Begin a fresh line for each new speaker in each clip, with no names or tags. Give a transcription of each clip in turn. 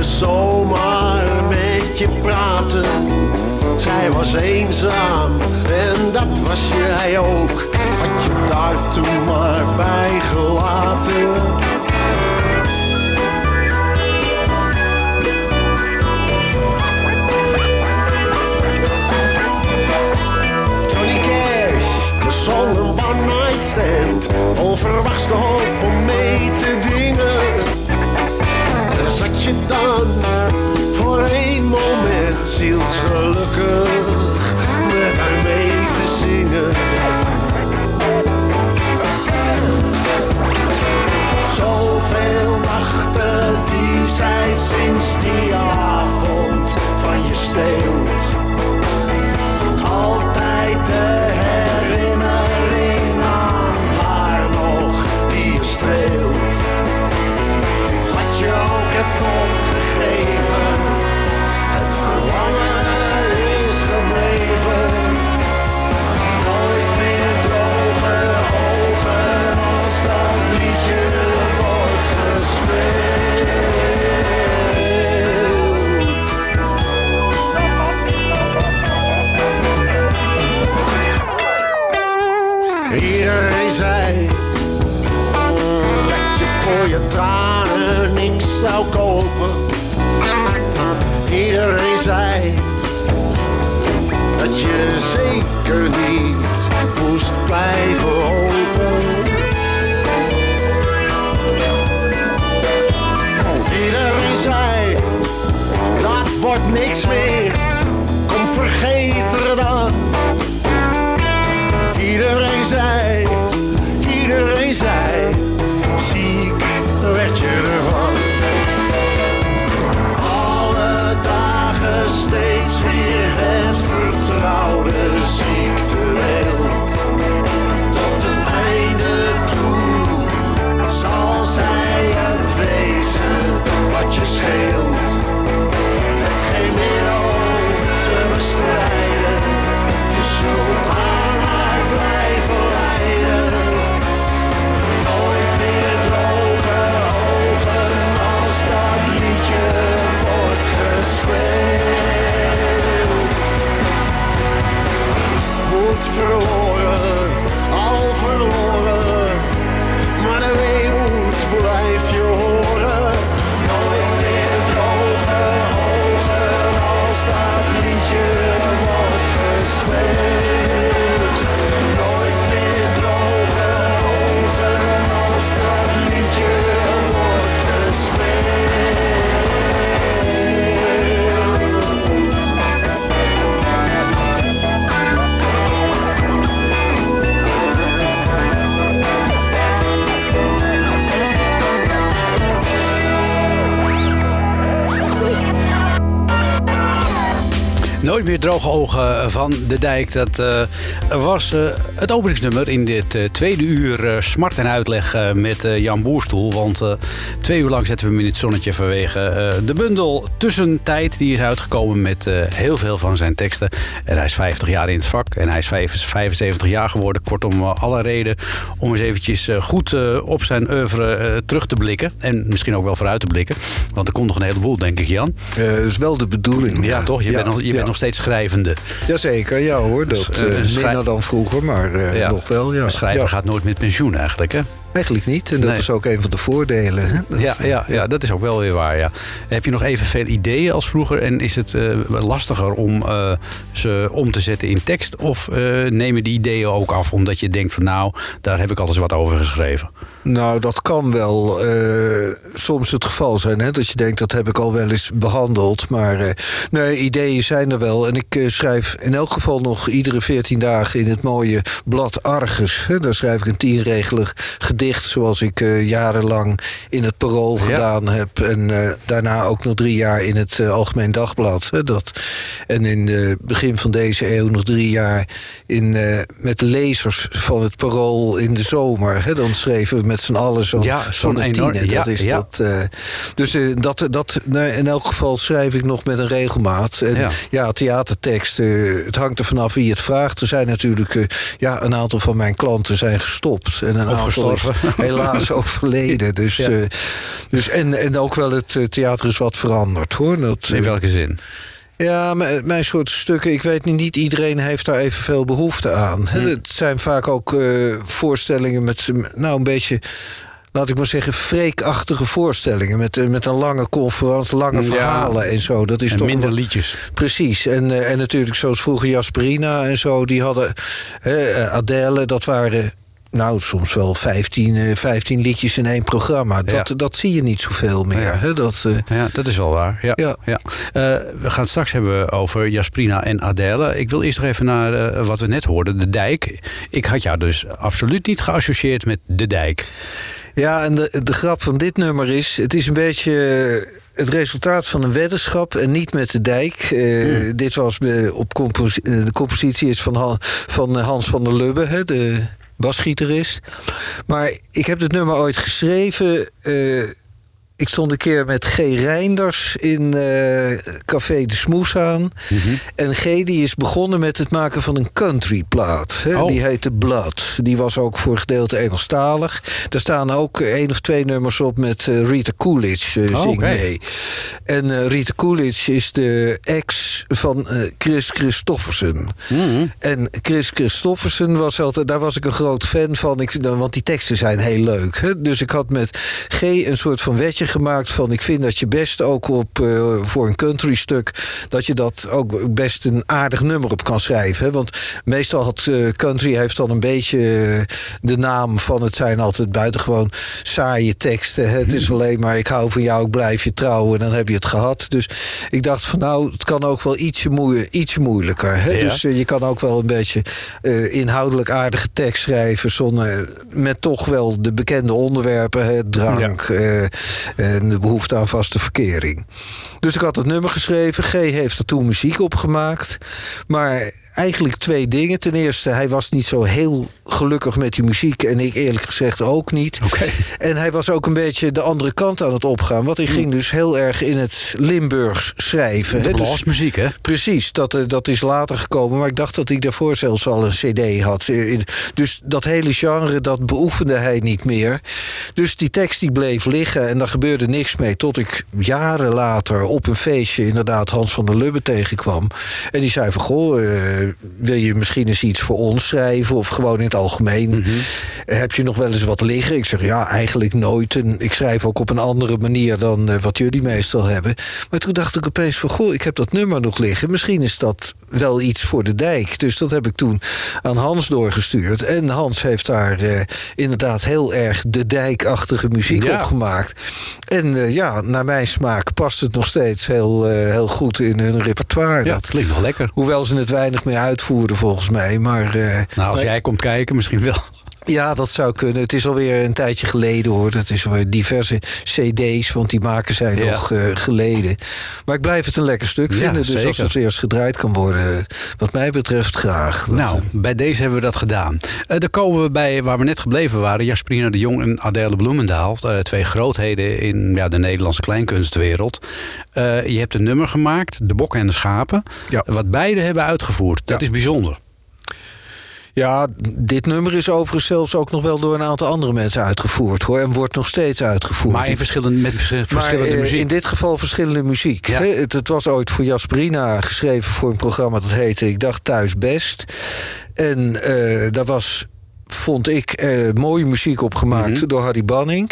Wilde zomaar met je praten. Zij was eenzaam en dat was jij ook. Had je daar toen maar bij gelaten. Johnny Cash zong een one night stand. Onverwachts de Je dan voor één moment zielsgelukkig met haar mee te zingen. Zoveel nachten die zij sinds die avond van je steelt. Meer droge ogen
van de dijk. Dat eh, was eh, het openingsnummer in dit eh, tweede uur smart en uitleg met Jan Boerstoel. Want twee uur lang zetten we hem in het zonnetje vanwege de bundel Tussentijd. Die is uitgekomen met heel veel van zijn teksten. En hij is 50 jaar in het vak en hij is vijf- 75 jaar geworden. Kortom, alle reden om eens eventjes goed op zijn oeuvre terug te blikken. En misschien ook wel vooruit te blikken. Want er komt nog een heleboel, denk ik, Jan.
Dat is wel de bedoeling.
Ja, toch? Je,
Ja,
bent, nog, je
ja.
bent nog steeds schrijvende.
Jazeker, ja hoor. Dat
Dus, eh,
eh,
een schrij-
minder dan vroeger, maar eh,
Ja.
nog wel. Ja.
Een schrijver
ja.
gaat nooit met pensioen eigenlijk, hè?
Eigenlijk niet. En dat
Nee.
is ook een van de voordelen. Hè? Dat-
Ja, ja, ja, dat is ook wel weer waar. Ja. Heb je nog evenveel ideeën als vroeger en is het eh, lastiger om eh, ze om te zetten in tekst? Of eh, nemen die ideeën ook af omdat je denkt van nou, daar heb ik al eens wat over geschreven?
Nou, dat kan wel eh, soms het geval zijn. Hè? Dat je denkt, dat heb ik al wel eens behandeld. Maar eh, nee, ideeën zijn er wel. En ik eh, schrijf in elk geval nog iedere veertien dagen... in het mooie blad Argus. Hè? Daar schrijf ik een tienregelig gedicht... zoals ik jarenlang in het Parool
Ja.
gedaan heb. En daarna ook nog drie jaar in het Algemeen Dagblad. Hè? Dat, en in het begin van deze eeuw nog drie jaar... In, met lezers van het Parool in de zomer. Hè? Dan schreven we met z'n allen zo'n
Ja, zo'n enorm- ja,
dat is
ja.
dat. eh, dus eh, dat, dat, in elk geval schrijf ik nog met een regelmaat. En
Ja.
ja, theatertekst, eh, het hangt er vanaf wie het vraagt. Er zijn natuurlijk, eh, ja, een aantal van mijn klanten zijn gestopt. En een
Of
aantal is helaas overleden. Dus, eh, dus en, en ook wel het eh, theater is wat veranderd hoor. Dat,
In
eh,
welke zin?
Ja, mijn, soort stukken, ik weet niet, niet iedereen heeft daar evenveel behoefte aan. Hè, Het zijn vaak ook eh, voorstellingen met, nou een beetje, laat ik maar zeggen, freekachtige voorstellingen. Met, eh, met een lange conferentie, lange
Ja.
verhalen en zo. Dat is
En
toch
minder
wat-
liedjes.
Precies. En, eh, en natuurlijk zoals vroeger Jasperina en zo, die hadden eh, Adele, dat waren... Nou, soms wel 15, eh, 15 liedjes in één programma. Dat,
Ja.
dat zie je niet zoveel meer.
Ja.
Hè? Dat, eh,
Ja, dat is wel waar. Ja.
Ja.
Ja. Eh, we gaan het straks hebben over Jasprina en Adele. Ik wil eerst nog even naar eh, wat we net hoorden, de dijk. Ik had jou dus absoluut niet geassocieerd met de dijk.
Ja, en de, de grap van dit nummer is... het is een beetje eh, het resultaat van een weddenschap... en niet met de dijk. Eh, Dit was eh, op eh, de compositie is van, Han- van eh, Hans van der Lubbe, hè, de basgitarist. Maar ik heb dit nummer ooit geschreven... eh, ik stond een keer met G. Reinders in eh, Café de Smoeshaan. En G. die is begonnen met het maken van een countryplaat. hè.
Oh.
Die heette Blood. Die was ook voor gedeelte Engelstalig. Daar staan ook één of twee nummers op met eh, Rita Coolidge eh
Oh,
zingt
oké.
mee. En Rita Coolidge is de ex van Chris Christofferson. En Chris Christofferson was altijd, daar was ik een groot fan van. Ik, want die teksten zijn heel leuk. Hè? Dus ik had met G een soort van wetje gemaakt van ik vind dat je best ook op eh, voor een country stuk dat je dat ook best een aardig nummer op kan schrijven. Hè? Want meestal had eh, country heeft dan een beetje eh, de naam van het zijn altijd buitengewoon saaie teksten. Hè? Het is alleen maar ik hou van jou, ik blijf je trouwen en dan heb je het gehad. Dus ik dacht van nou, het kan ook wel ietsje, moe ietsje moeilijker. Hè?
Ja.
Dus je kan ook wel een beetje inhoudelijk aardige tekst schrijven zonder, met toch wel de bekende onderwerpen, hè? drank en de behoefte aan vaste verkering. Dus ik had het nummer geschreven. G heeft er toen muziek op gemaakt. Maar eigenlijk twee dingen. Ten eerste, hij was niet zo heel gelukkig met die muziek. En ik eerlijk gezegd ook niet.
Oké.
En hij was ook een beetje de andere kant aan het opgaan. Want hij ging dus heel erg in het Limburgs schrijven.
De
hè. Dus-
blasmuziek, hè?
Precies, dat, eh, dat is later gekomen. Maar ik dacht dat hij daarvoor zelfs al een cd had. Eh, Dus dat hele genre, dat beoefende hij niet meer. Dus die tekst die bleef liggen en daar gebeurde niks mee. Tot ik jaren later op een feestje inderdaad Hans van der Lubbe tegenkwam. En die zei van, goh, eh, wil je misschien eens iets voor ons schrijven? Of gewoon in het algemeen. Eh, Heb je nog wel eens wat liggen? Ik zeg, ja, eigenlijk nooit. En ik schrijf ook op een andere manier dan eh, wat jullie meestal hebben. Maar toen dacht ik opeens van, goh, ik heb dat nummer nog liggen. Misschien is dat wel iets voor de dijk. Dus dat heb ik toen aan Hans doorgestuurd. En Hans heeft daar inderdaad heel erg de dijkachtige muziek
Ja.
op gemaakt. En eh, ja, naar mijn smaak past het nog steeds heel, eh, heel goed in hun repertoire.
Ja,
Dat,
klinkt nog lekker.
hoewel ze het weinig meer uitvoeren volgens mij. Maar, eh,
Nou, als
maar-
jij komt kijken, misschien wel.
Ja, dat zou kunnen. Het is alweer een tijdje geleden hoor. Het is diverse cd's, want die maken zijn
Ja.
nog eh, geleden. Maar ik blijf het een lekker stuk
Ja,
vinden. dus als het eens gedraaid kan worden, wat mij betreft graag.
Nou,
eh,
bij deze hebben we dat gedaan. Eh dan komen we bij waar we net gebleven waren. Jasperina de Jong en Adele Bloemendaal. twee grootheden in ja, de Nederlandse kleinkunstwereld. Je hebt een nummer gemaakt, De Bokken en de Schapen.
Ja.
Wat beide hebben uitgevoerd. Dat is bijzonder.
Ja, dit nummer is overigens zelfs ook nog wel door een aantal andere mensen uitgevoerd hoor. En wordt nog steeds uitgevoerd.
Maar in verschillende, met vers-
Maar, eh,
muziek.
In dit geval verschillende muziek.
Ja.
Het, het was ooit voor Jasperina geschreven voor een programma dat heette Ik dacht thuis best. En eh daar was vond ik, eh, mooie muziek opgemaakt
Mhm.
door Harry Banning.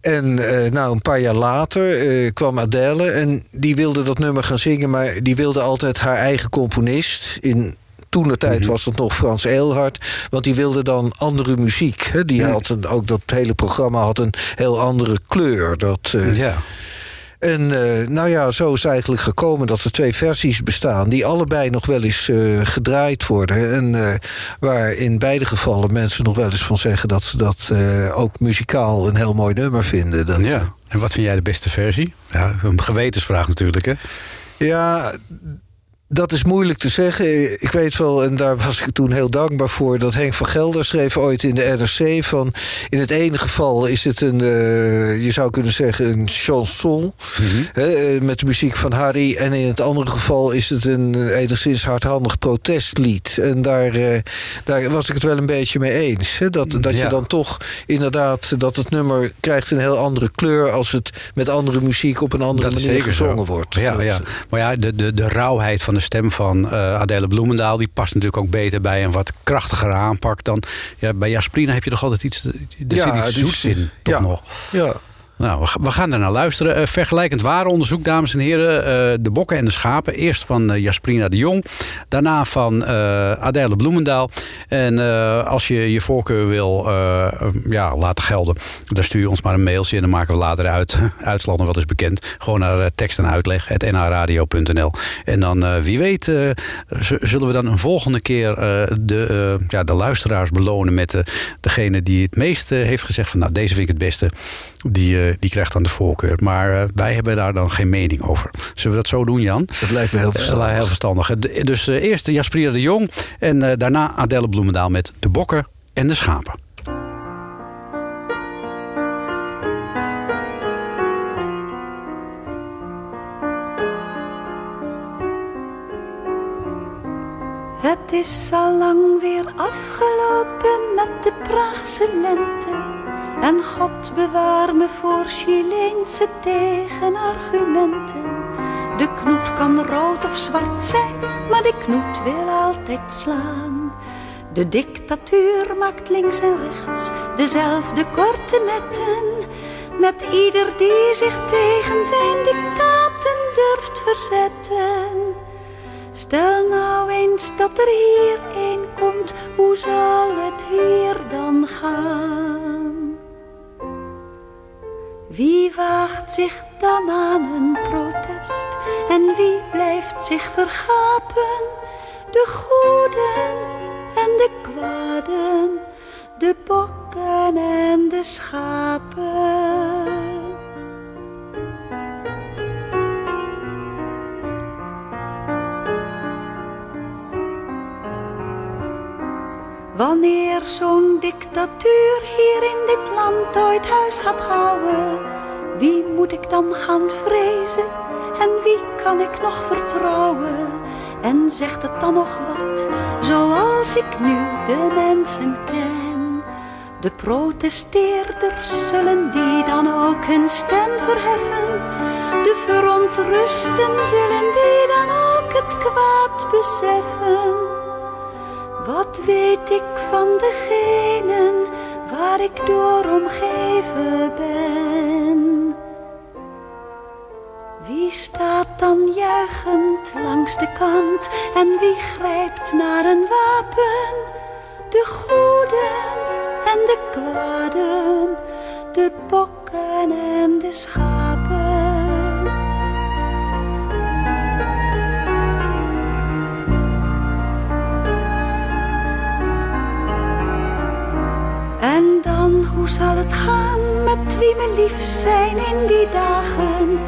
En nou, een paar jaar later kwam Adele en die wilde dat nummer gaan zingen, maar die wilde altijd haar eigen componist. In toen de tijd was het nog Frans Eelhart, want die wilde dan andere muziek. Hè? Die had een, ook dat hele programma had een heel andere kleur. Dat, eh,
Ja.
en eh, nou ja, zo is eigenlijk gekomen dat er twee versies bestaan... die allebei nog wel eens eh, gedraaid worden. En waar in beide gevallen mensen nog wel eens van zeggen... dat ze dat ook muzikaal een heel mooi nummer vinden. Dat,
ja. En wat vind jij de beste versie? Ja, een gewetensvraag natuurlijk, hè?
Ja, dat is moeilijk te zeggen. Ik weet wel, en daar was ik toen heel dankbaar voor... dat Henk van Gelder schreef ooit in de NRC van... in het ene geval is het een, eh, je zou kunnen zeggen, een chanson... hè, eh, met de muziek van Harry... en in het andere geval is het een eh, enigszins hardhandig protestlied. En daar, daar was ik het wel een beetje mee eens. Hè, dat dat
Ja.
je dan toch inderdaad... dat het nummer krijgt een heel andere kleur... als het met andere muziek op een andere
Dat
manier gezongen
zo.
wordt.
Ja, ja. Maar ja, de, de, de rauwheid van de stem van eh, Adele Bloemendaal... die past natuurlijk ook beter bij een wat krachtigere aanpak dan... Ja, bij Jasprina heb je toch altijd iets... Er
Ja,
zit iets zoets in, toch
ja.
nog?
Ja.
Nou, we, ga- we gaan er naar luisteren. Eh, vergelijkend warenonderzoek, dames en heren. Eh, de bokken en de schapen. Eerst van eh, Jasprina de Jong. Daarna van Adele Bloemendaal. En als je je voorkeur wil ja, laten gelden... dan stuur je ons maar een mailtje... en dan maken we later uit, uitslag wel eens bekend. Gewoon naar tekst en uitleg, nhradio.nl. En dan, wie weet, zullen we dan een volgende keer... de, ja, de luisteraars belonen met degene die het meest eh, heeft gezegd... van nou, deze vind ik het beste. Die, die krijgt dan de voorkeur. Maar eh, wij hebben daar dan geen mening over. Zullen we dat zo doen, Jan?
Dat lijkt me heel
Eh,
verstandig.
heel verstandig. Eh, Dus eh, eerst Jasprina de Jong en eh, daarna Adelle Bloemendaal met de bokken en de schapen.
Het is al lang weer afgelopen met de Praagse lente. En God bewaar me voor Chileense tegenargumenten. De knoet kan rood of zwart zijn, maar de knoet wil altijd slaan. De dictatuur maakt links en rechts dezelfde korte metten. Met ieder die zich tegen zijn dictaten durft verzetten. Stel nou eens dat er hier een komt, hoe zal het hier dan gaan? Wie waagt zich dan aan een protest en wie blijft zich vergapen? De goeden en de kwaden, de bokken en de schapen. Wanneer zo'n dictatuur hier in dit land ooit huis gaat houden, wie moet ik dan gaan vrezen en wie kan ik nog vertrouwen? En zegt het dan nog wat, zoals ik nu de mensen ken? De protesteerders zullen die dan ook hun stem verheffen. De verontrusten zullen die dan ook het kwaad beseffen. Wat weet ik van degenen waar ik door omgeven ben? Wie staat dan juichend langs de kant en wie grijpt naar een wapen? De goeden en de kwaden, de bokken en de schapen. En dan, hoe zal het gaan met wie me lief zijn in die dagen?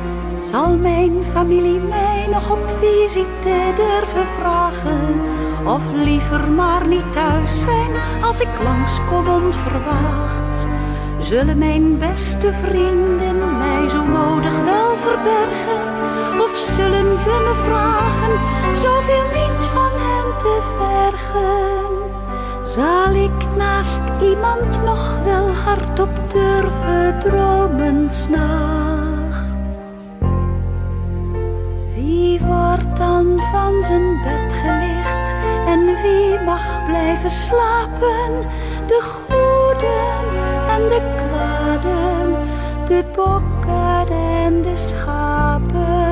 Zal mijn familie mij nog op visite durven vragen? Of liever maar niet thuis zijn als ik langskom onverwachts? Zullen mijn beste vrienden mij zo nodig wel verbergen? Of zullen ze me vragen zoveel niet van hen te vergen? Zal ik naast iemand nog wel hardop durven dromen s'nachts? Wie wordt dan van zijn bed gelicht En wie mag blijven slapen? De goeden en de kwaden, de bokken en de schapen.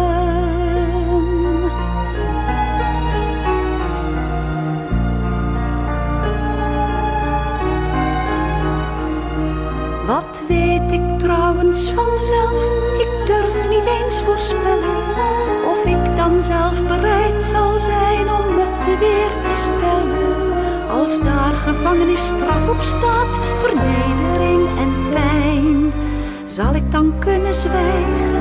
Ik trouwens vanzelf? Ik durf niet eens voorspellen of ik dan zelf bereid zal zijn om het weer te stellen. Als daar gevangenisstraf op staat, vernedering en pijn, zal ik dan kunnen zwijgen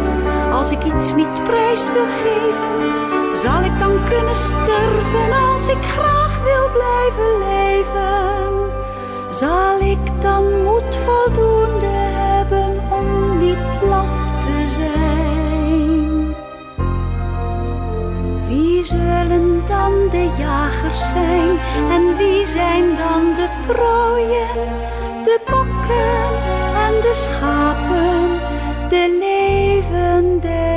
als ik iets niet prijs wil geven? Zal ik dan kunnen sterven als ik graag wil blijven leven? Zal ik dan moed voldoende om niet laf te zijn? Wie zullen dan de jagers zijn en wie zijn dan de prooien, de bokken en de schapen, de levende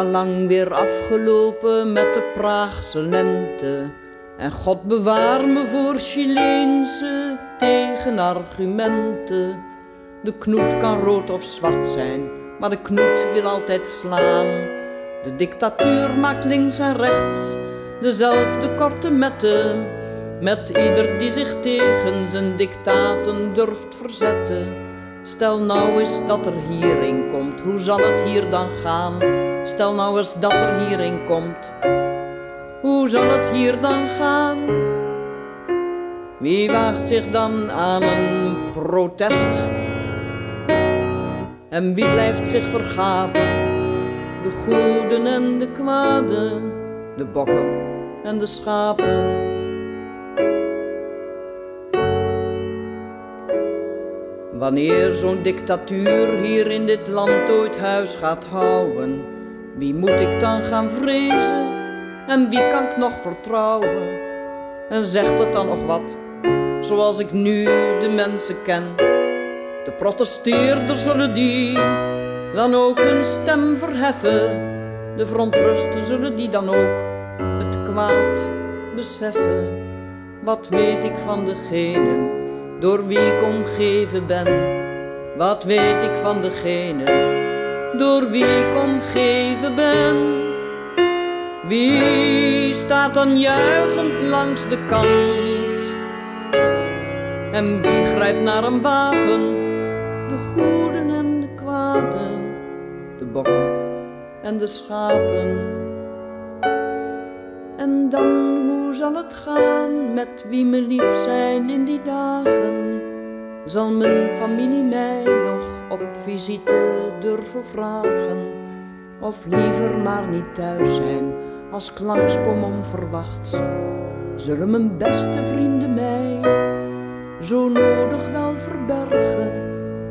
allang weer afgelopen met de Praagse lente. En God bewaar me voor Chileense tegenargumenten. De knoet kan rood of zwart zijn, maar de knoet wil altijd slaan. De dictatuur maakt links en rechts dezelfde korte metten. Met ieder die zich tegen zijn dictaten durft verzetten. Stel nou eens dat er hierin komt, hoe zal het hier dan gaan? Stel nou eens dat er hierin komt, hoe zal het hier dan gaan? Wie waagt zich dan aan een protest? En wie blijft zich vergapen? De goeden en de kwaden, de bokken en de schapen. Wanneer zo'n dictatuur hier in dit land ooit huis gaat houden, wie moet ik dan gaan vrezen en wie kan ik nog vertrouwen? En zegt het dan nog wat, zoals ik nu de mensen ken? De protesteerders zullen die dan ook hun stem verheffen. De verontrusten zullen die dan ook het kwaad beseffen. Wat weet ik van degenen door wie ik omgeven ben? Wat weet ik van degene door wie ik omgeven ben? Wie staat dan juichend langs de kant? En wie grijpt naar een wapen? De goeden en de kwaden, de bokken en de schapen. En dan, hoe zal het gaan met wie me lief zijn in die dagen? Zal mijn familie mij nog op visite durven vragen? Of liever maar niet thuis zijn als ik langskom onverwachts? Zullen mijn beste vrienden mij zo nodig wel verbergen?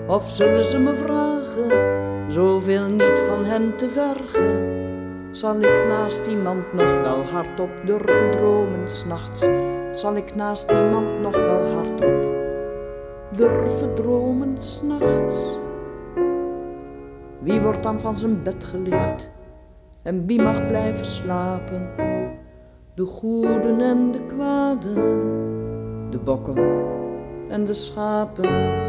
Of zullen ze me vragen zoveel niet van hen te vergen? Zal ik naast iemand nog wel hardop durven dromen s'nachts? Zal ik naast iemand nog wel hardop durven dromen s'nachts? Wie wordt dan van zijn bed gelicht en wie mag blijven slapen? De goeden en de kwaden, de bokken en de schapen.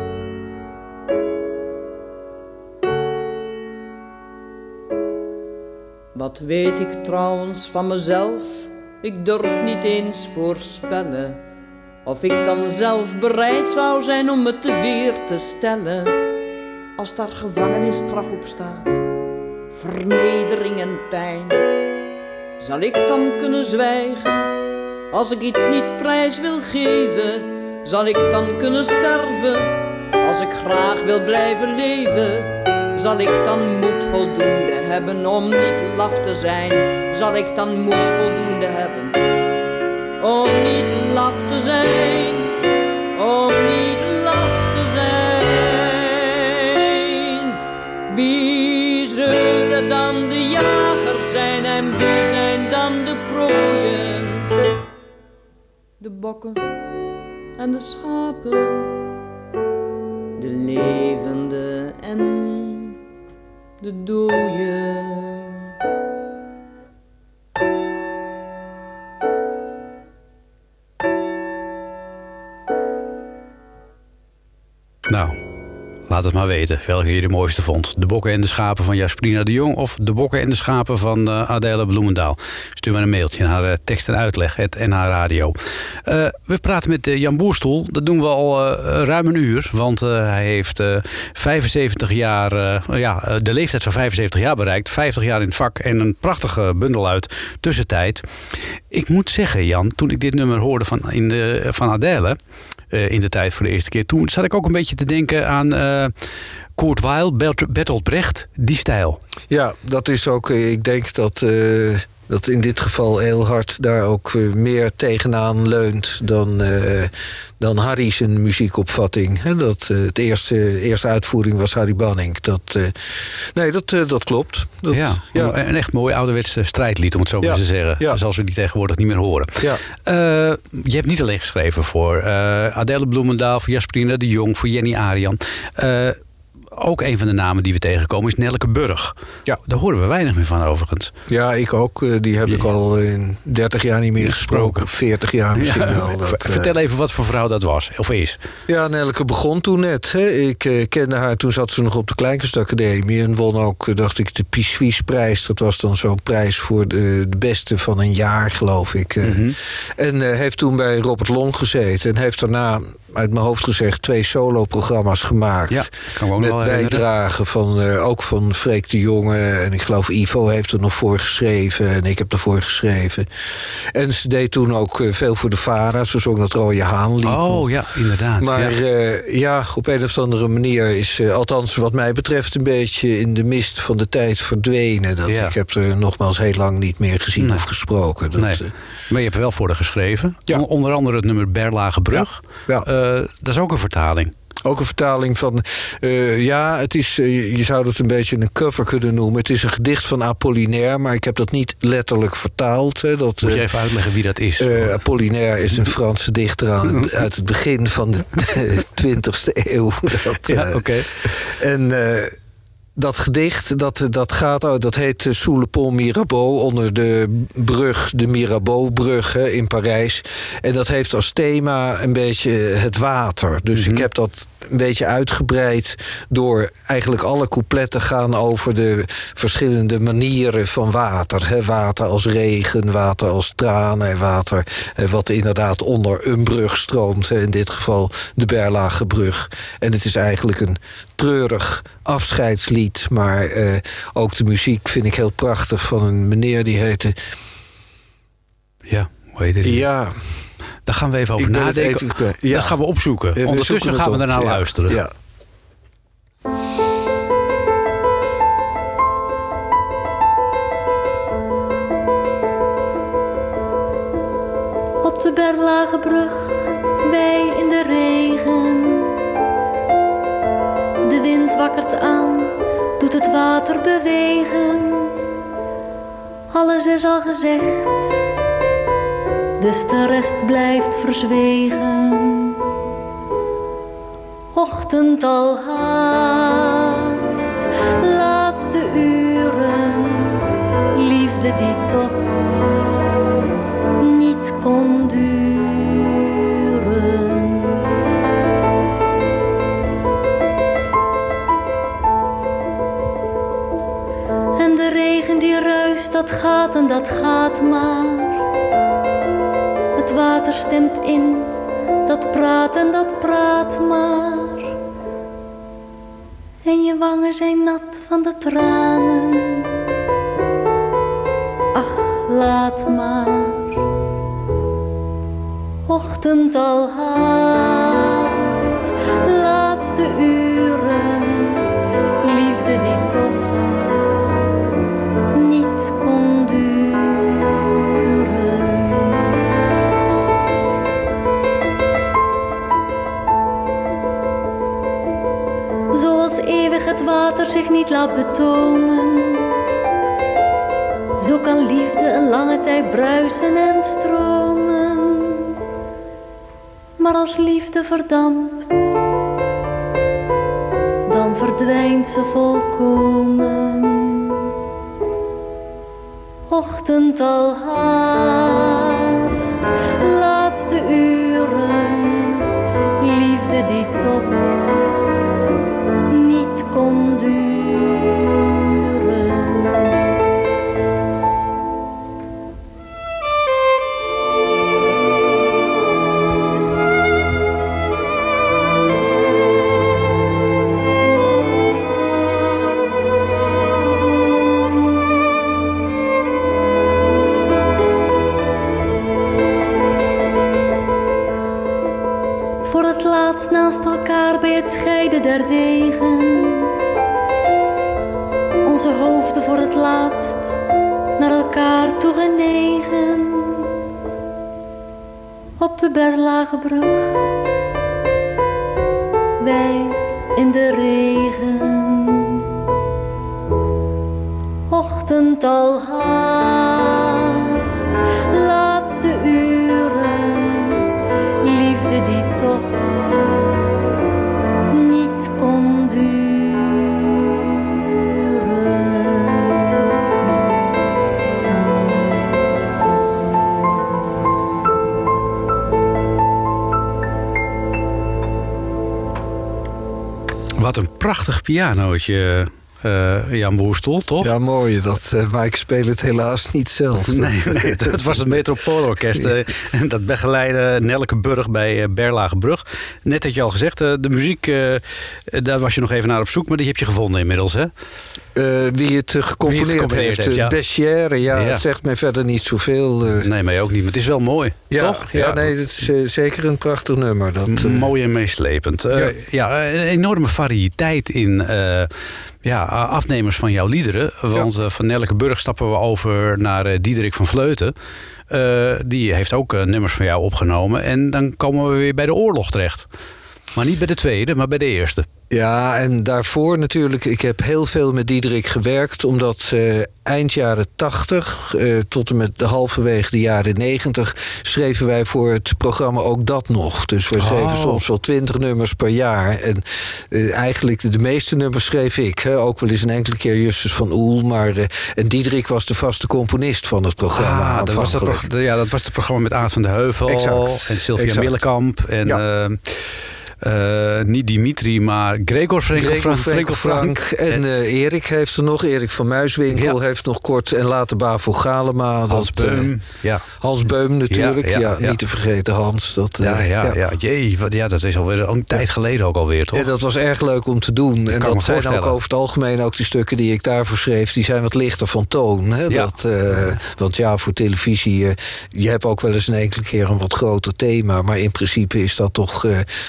Wat weet ik trouwens van mezelf? Ik durf niet eens voorspellen of ik dan zelf bereid zou zijn om me te weer te stellen. Als daar gevangenisstraf op staat, vernedering en pijn, zal ik dan kunnen zwijgen als ik iets niet prijs wil geven? Zal ik dan kunnen sterven als ik graag wil blijven leven? Zal ik dan moed voldoende hebben om niet laf te zijn? Zal ik dan moed voldoende hebben om niet laf te zijn? Om niet laf te zijn? Wie zullen dan de jager zijn en wie zijn dan de prooien? De bokken en de schapen, de levende en de dooien.
Laat het maar weten welke je de mooiste vond. De bokken en de schapen van Jasperina de Jong... of de bokken en de schapen van uh, Adele Bloemendaal. Stuur maar een mailtje naar uh, tekst en uitleg, het NH Radio. Uh, we praten met Jan Boerstoel. Dat doen we al ruim een uur. Want hij heeft 75 jaar... ja, de leeftijd van 75 jaar bereikt. 50 jaar in het vak en een prachtige bundel uit tussentijd. Ik moet zeggen, Jan, toen ik dit nummer hoorde van, in de, van Adele... Uh, in de tijd voor de eerste keer. Toen zat ik ook een beetje te denken aan uh, Kurt Weill, Bertolt Brecht, die stijl.
Ja, dat is ook, ik denk dat, dat in dit geval heel hard daar ook meer tegenaan leunt dan, dan Harry zijn muziekopvatting. He, dat, het eerste, eerste uitvoering was Harry Banning. Dat, nee, dat, dat klopt. Dat,
ja, ja, een echt mooi ouderwetse strijdlied, om het zo maar ja, te zeggen.
Ja.
Zoals we die tegenwoordig niet meer horen.
Ja.
Uh, je hebt niet alleen geschreven voor uh, Adele Bloemendaal, voor Jasperina de Jong, voor Jenny Arian. Ook een van de namen die we tegenkomen is Nelke Burg.
Ja.
Daar horen we weinig meer van overigens.
Ja, ik ook. Die heb ik al in 30 jaar niet meer gesproken. 40 jaar misschien
ja.
wel. Dat,
Vertel even wat voor vrouw dat was, of is.
Ja, Nelke begon toen net. Hè. Ik uh, kende haar, toen zat ze nog op de Kleinkunstacademie... en won ook, dacht ik, de Pissuisprijs. Dat was dan zo'n prijs voor de, de, beste van een jaar, geloof ik. Mm -hmm. En uh, heeft toen bij Robert Long gezeten. En heeft daarna, uit mijn hoofd gezegd, twee solo-programma's gemaakt.
Ja, kan
met bijdragen van, uh, ook van Freek de Jonge. En ik geloof Ivo heeft er nog voor geschreven. En ik heb ervoor geschreven. En ze deed toen ook uh, veel voor de VARA. Ze zong dat Rode Haanlied.
Oh ja, inderdaad.
Maar
ja.
Uh, ja, op een of andere manier is... althans wat mij betreft een beetje in de mist van de tijd verdwenen. Dat
Ja.
Ik heb er nogmaals heel lang niet meer gezien
Nee.
of gesproken. Dat,
Nee.
eh,
Maar je hebt er wel voor haar geschreven.
Ja.
On- Onder andere het nummer Berlage Brug.
Ja.
Eh, dat is ook een vertaling.
Ook een vertaling van. eh, ja, het is, eh, je zou het een beetje een cover kunnen noemen. Het is een gedicht van Apollinaire, maar ik heb dat niet letterlijk vertaald. Hè, dat,
Moet je even uitleggen wie dat is?
Apollinaire is een Franse dichter aan, uit het begin van de 20e eeuw. Dat,
ja, oké.
En dat gedicht, dat, dat gaat, oh, dat heet eh, Sous le pont Mirabeau, onder de brug, de Mirabeau-brug hè, in Parijs. En dat heeft als thema een beetje het water. Dus ik heb dat een beetje uitgebreid door eigenlijk alle coupletten gaan over de verschillende manieren van water. Hè. Water als regen, water als tranen, en water eh, wat inderdaad onder een brug stroomt. In dit geval de Berlage brug. En het is eigenlijk een treurig afscheidslied. Maar eh, ook de muziek vind ik heel prachtig van een meneer die heette...
Ja, hoe heet het?
Ja,
Daar gaan we even over nadenken.
even. Ja.
Dat gaan we opzoeken.
Ja, we
Ondertussen gaan we
op.
daarna
Ja,
luisteren.
Ja.
Op de Berlage brug, wij in de regen. De wind wakkert aan, doet het water bewegen. Alles is al gezegd, dus de rest blijft verzwegen. Ochtend al haast, laatste uren, liefde die toch die ruist, dat gaat en dat gaat maar. Het water stemt in, dat praat en dat praat maar. En je wangen zijn nat van de tranen. Ach, laat maar. Ochtend al haast.
laatste uren. Zich niet laat betomen. Zo kan liefde een lange tijd bruisen en stromen. Maar als liefde verdampt, dan verdwijnt ze volkomen. Ochtend al haast, wegen. Onze hoofden voor het laatst naar elkaar toe genegen. Op de Berlage brug, wij in de regen. Ochtend al
prachtig pianootje, eh, Jan Boerstol, toch?
Ja, mooi. Dat, eh, maar ik speel het helaas niet zelf.
Nee, nee, dat was het Metropoolorkest. En dat begeleidde Nelke Burg bij Berlagebrug. Net had je al gezegd, de muziek, daar was je nog even naar op zoek. Maar die heb je gevonden inmiddels, hè?
Eh, wie het eh, gecomponeerd,
Wie het gecomponeerd
heeft,
heeft, ja.
eh, Bessière, ja,
Ja.
het zegt mij verder niet zoveel.
Nee, mij ook niet. Maar het is wel mooi,
ja,
toch?
Ja, nee, het is zeker een prachtig nummer. Dat,
Mooi en meeslepend.
Ja.
een enorme variëteit in ja, afnemers van jouw liederen. Want van Nelke Burg stappen we over naar Diederik van Vleuten. Die heeft ook nummers van jou opgenomen. En dan komen we weer bij de oorlog terecht. Maar niet bij de tweede, maar bij de eerste.
Ja, en daarvoor natuurlijk, ik heb heel veel met Diederik gewerkt, omdat eh, eind jaren 80 eh, tot en met de halverwege de jaren 90 schreven wij voor het programma ook dat nog. Dus we schreven
Oh.
soms wel twintig nummers per jaar. En eh, eigenlijk de, de meeste nummers schreef ik. Hè. Ook wel eens een enkele keer Justus van Oel. Maar, en Diederik was de vaste componist van het programma.
Ah, dat was dat, ja, dat was het programma met Aad van de Heuvel
Exact,
en Sylvia
exact.
Millekamp. En
Ja.
Eh, niet Dimitri, maar Gregor Frenkel
Gregor
Frank.
Frenkel Frank. En eh, Erik heeft er nog. Erik van Muiswinkel
Ja.
heeft nog kort. En later Bavo Galema.
Hans
dat, eh,
Beum. ja.
Hans Beum natuurlijk.
Ja,
Ja,
ja, ja.
niet te vergeten Hans. Dat,
Ja, ja, ja. Jee, wat, ja, dat is alweer een tijd geleden ook alweer, toch?
En dat was erg leuk om te doen. en dat zijn ook over het algemeen ook de stukken die ik daarvoor schreef. Die zijn wat lichter van toon. Hè? Dat, want ja, voor televisie. je hebt ook wel eens een enkele keer een wat groter thema. Maar in principe is dat toch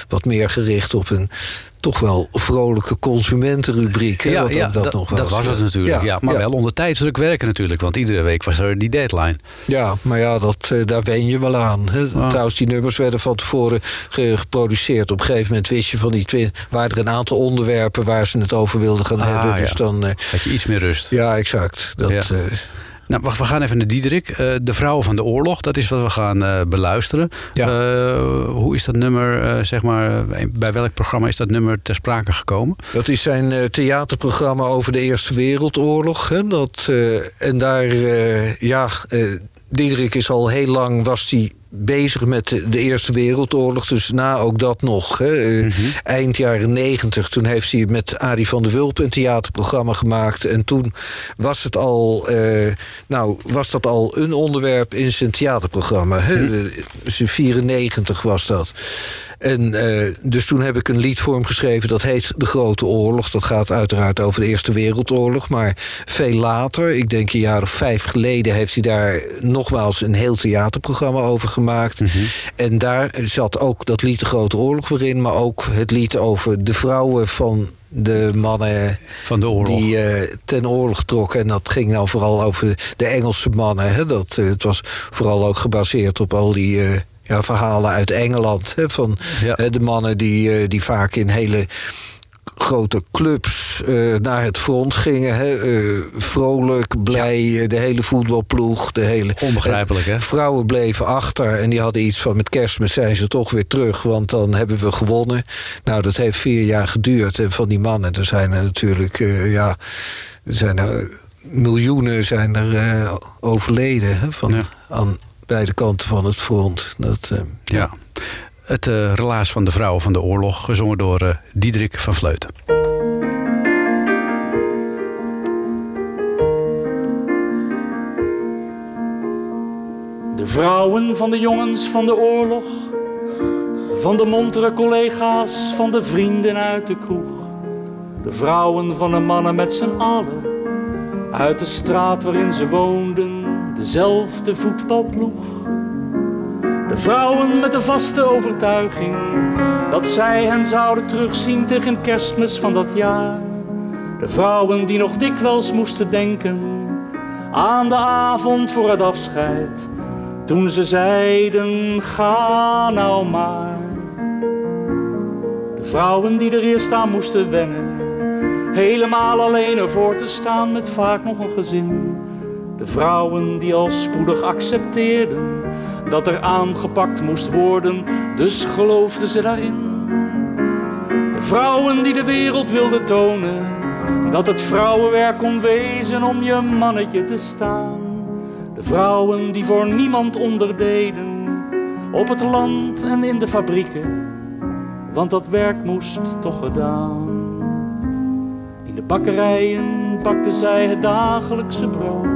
wat meer gericht op een toch wel vrolijke consumentenrubriek.
ja,
dat,
dat,
nog was.
dat was het natuurlijk. Ja, maar
ja.
wel onder tijdsdruk werken natuurlijk. Want iedere week was er die deadline.
Ja, maar ja, dat, eh, daar wen je wel aan. Hè.
Ah.
Trouwens, die nummers werden van tevoren ge- geproduceerd. Op een gegeven moment wist je van die twee... waren er een aantal onderwerpen waar ze het over wilden gaan
Ah,
hebben. Dus dan... eh,
Had je iets meer rust.
ja, exact. Dat,
Ja. Nou, wacht, we gaan even naar Diederik. Eh, de Vrouwen van de Oorlog, dat is wat we gaan eh, beluisteren.
Ja.
Eh, hoe is dat nummer, zeg maar, bij welk programma is dat nummer ter sprake gekomen?
Dat is zijn theaterprogramma over de Eerste Wereldoorlog. Hè? Dat, en daar, ja, Diederik is al heel lang, was hij bezig met de, Eerste Wereldoorlog. Dus na ook dat nog. Hè? Eh, Eind jaren negentig, toen heeft hij met Arie van der Wulp een theaterprogramma gemaakt. En toen was het al, eh, nou, was dat al een onderwerp in zijn theaterprogramma. Hè? Eh, Dus in 94 was dat. En eh, dus toen heb ik een lied voor hem geschreven. Dat heet De Grote Oorlog. Dat gaat uiteraard over de Eerste Wereldoorlog. Maar veel later, ik denk een jaar of vijf geleden... heeft hij daar nogmaals een heel theaterprogramma over gemaakt.
Mhm.
En daar zat ook dat lied De Grote Oorlog weer in. Maar ook het lied over de vrouwen van de mannen
Van de oorlog.
die eh, ten oorlog trokken. En dat ging nou vooral over de Engelse mannen. Hè? Dat, eh, het was vooral ook gebaseerd op al die ja, verhalen uit Engeland. Hè? Van
Ja.
de mannen die, eh, die vaak in hele grote clubs eh, naar het front gingen. Hè? Eh, vrolijk, blij, de hele voetbalploeg. De hele,
Onbegrijpelijk, hè?
Vrouwen bleven achter en die hadden iets van... met kerstmis zijn ze toch weer terug, want dan hebben we gewonnen. Nou, dat heeft vier jaar geduurd. En van die mannen, er zijn er natuurlijk... ja, er zijn er miljoenen zijn er overleden hè, van,
Ja.
aan beide kanten van het front. Dat, eh,
Ja. Het eh, relaas van de vrouwen van de oorlog, gezongen door eh, Diederik van Vleuten.
De vrouwen van de jongens van de oorlog, van de montere collega's, van de vrienden uit de kroeg. De vrouwen van de mannen met z'n allen, uit de straat waarin ze woonden, dezelfde voetbalploeg. De vrouwen met de vaste overtuiging dat zij hen zouden terugzien tegen kerstmis van dat jaar. De vrouwen die nog dikwijls moesten denken aan de avond voor het afscheid. Toen ze zeiden, ga nou maar. De vrouwen die er eerst aan moesten wennen. Helemaal alleen ervoor te staan met vaak nog een gezin. De vrouwen die al spoedig accepteerden dat er aangepakt moest worden, dus geloofden ze daarin. De vrouwen die de wereld wilden tonen dat het vrouwenwerk kon wezen om je mannetje te staan. De vrouwen die voor niemand onderdeden, op het land en in de fabrieken, want dat werk moest toch gedaan. In de bakkerijen bakten zij het dagelijkse brood.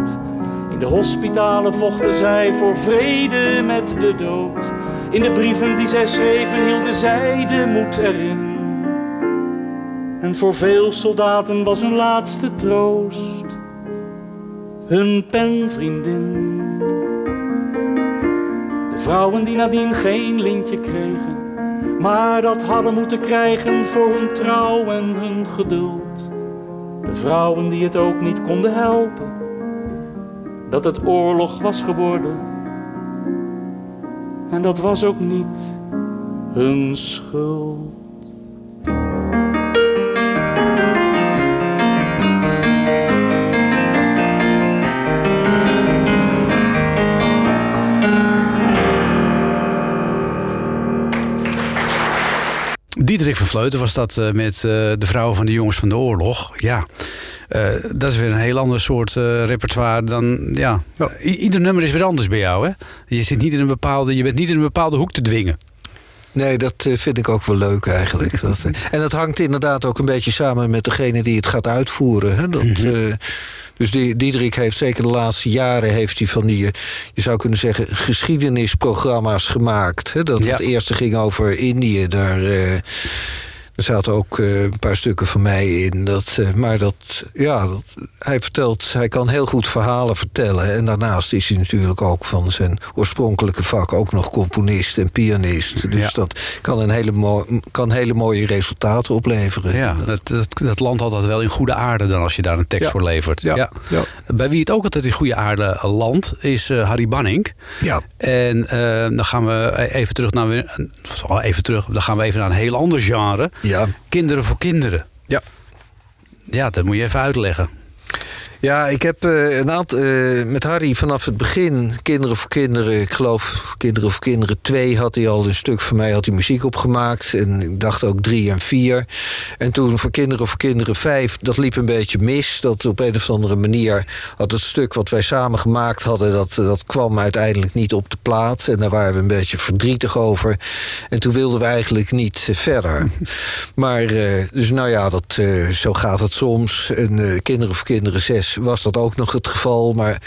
In de hospitalen vochten zij voor vrede met de dood. In de brieven die zij schreven hielden zij de moed erin. En voor veel soldaten was hun laatste troost hun penvriendin. De vrouwen die nadien geen lintje kregen, maar dat hadden moeten krijgen voor hun trouw en hun geduld. De vrouwen die het ook niet konden helpen, dat het oorlog was geworden. En dat was ook niet hun schuld.
Diederik van Vleuten was dat eh, met eh, de vrouwen van de jongens van de oorlog. Ja, eh, dat is weer een heel ander soort repertoire dan. Ja. Ieder nummer is weer anders bij jou, hè? Je, zit niet in een bepaalde, je bent niet in een bepaalde hoek te dwingen.
Nee, dat vind ik ook wel leuk eigenlijk. Dat, en dat hangt inderdaad ook een beetje samen met degene die het gaat uitvoeren. Hè? Dat, eh, dus die, Diederik heeft zeker de laatste jaren heeft hij van die, eh, je zou kunnen zeggen, geschiedenisprogramma's gemaakt. Hè? Dat
Ja.
het eerste ging over Indië. Daar, eh, er zaten ook eh, een paar stukken van mij in. Dat, eh, maar dat, ja, dat, hij vertelt, hij kan heel goed verhalen vertellen. En daarnaast is hij natuurlijk ook van zijn oorspronkelijke vak ook nog componist en pianist. Dus
Ja.
dat kan, een hele mooi, kan hele mooie resultaten opleveren.
Ja, dat, dat, dat land altijd wel in goede aarde dan als je daar een tekst
Ja.
voor levert.
Ja. Ja.
Bij wie het ook altijd in goede aarde landt, is eh, Harry Banning.
Ja.
En dan gaan we even terug naar even terug. Dan gaan we even naar een heel ander genre.
Ja.
Kinderen voor kinderen.
Ja.
Ja, dat moet je even uitleggen.
Ja, ik heb eh, een aantal, eh, met Harry vanaf het begin, Kinderen voor Kinderen, ik geloof Kinderen voor Kinderen 2 had hij al een stuk van mij, had hij muziek opgemaakt. En ik dacht ook 3 en 4. En toen voor Kinderen voor Kinderen 5, dat liep een beetje mis. Dat op een of andere manier had het stuk wat wij samen gemaakt hadden, dat, dat kwam uiteindelijk niet op de plaat. En daar waren we een beetje verdrietig over. En toen wilden we eigenlijk niet verder. Maar, eh, dus nou ja, dat, zo gaat het soms. En Kinderen voor Kinderen 6 was dat ook nog het geval. Maar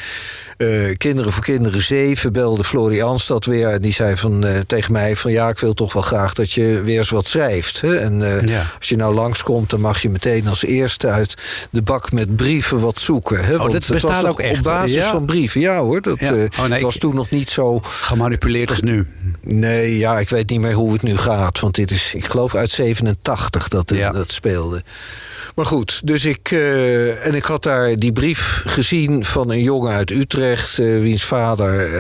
eh, Kinderen voor Kinderen 7 belde Florie Anstad weer. En die zei van, eh, tegen mij van ja, ik wil toch wel graag dat je weer eens wat schrijft. Hè? En eh,
Ja.
als je nou langskomt, dan mag je meteen als eerste uit de bak met brieven wat zoeken. Hè? Want
dat bestaat
was
ook echt,
Op basis
ja.
van brieven, ja hoor. Dat,
Ja. Oh, nee,
was toen nog niet zo...
Gemanipuleerd als nu.
Nee, ja, ik weet niet meer hoe het nu gaat. Want dit is, ik geloof, uit 87 dat dat speelde. Maar goed, dus ik. eh, en ik had daar die brief gezien van een jongen uit Utrecht. eh, wiens vader.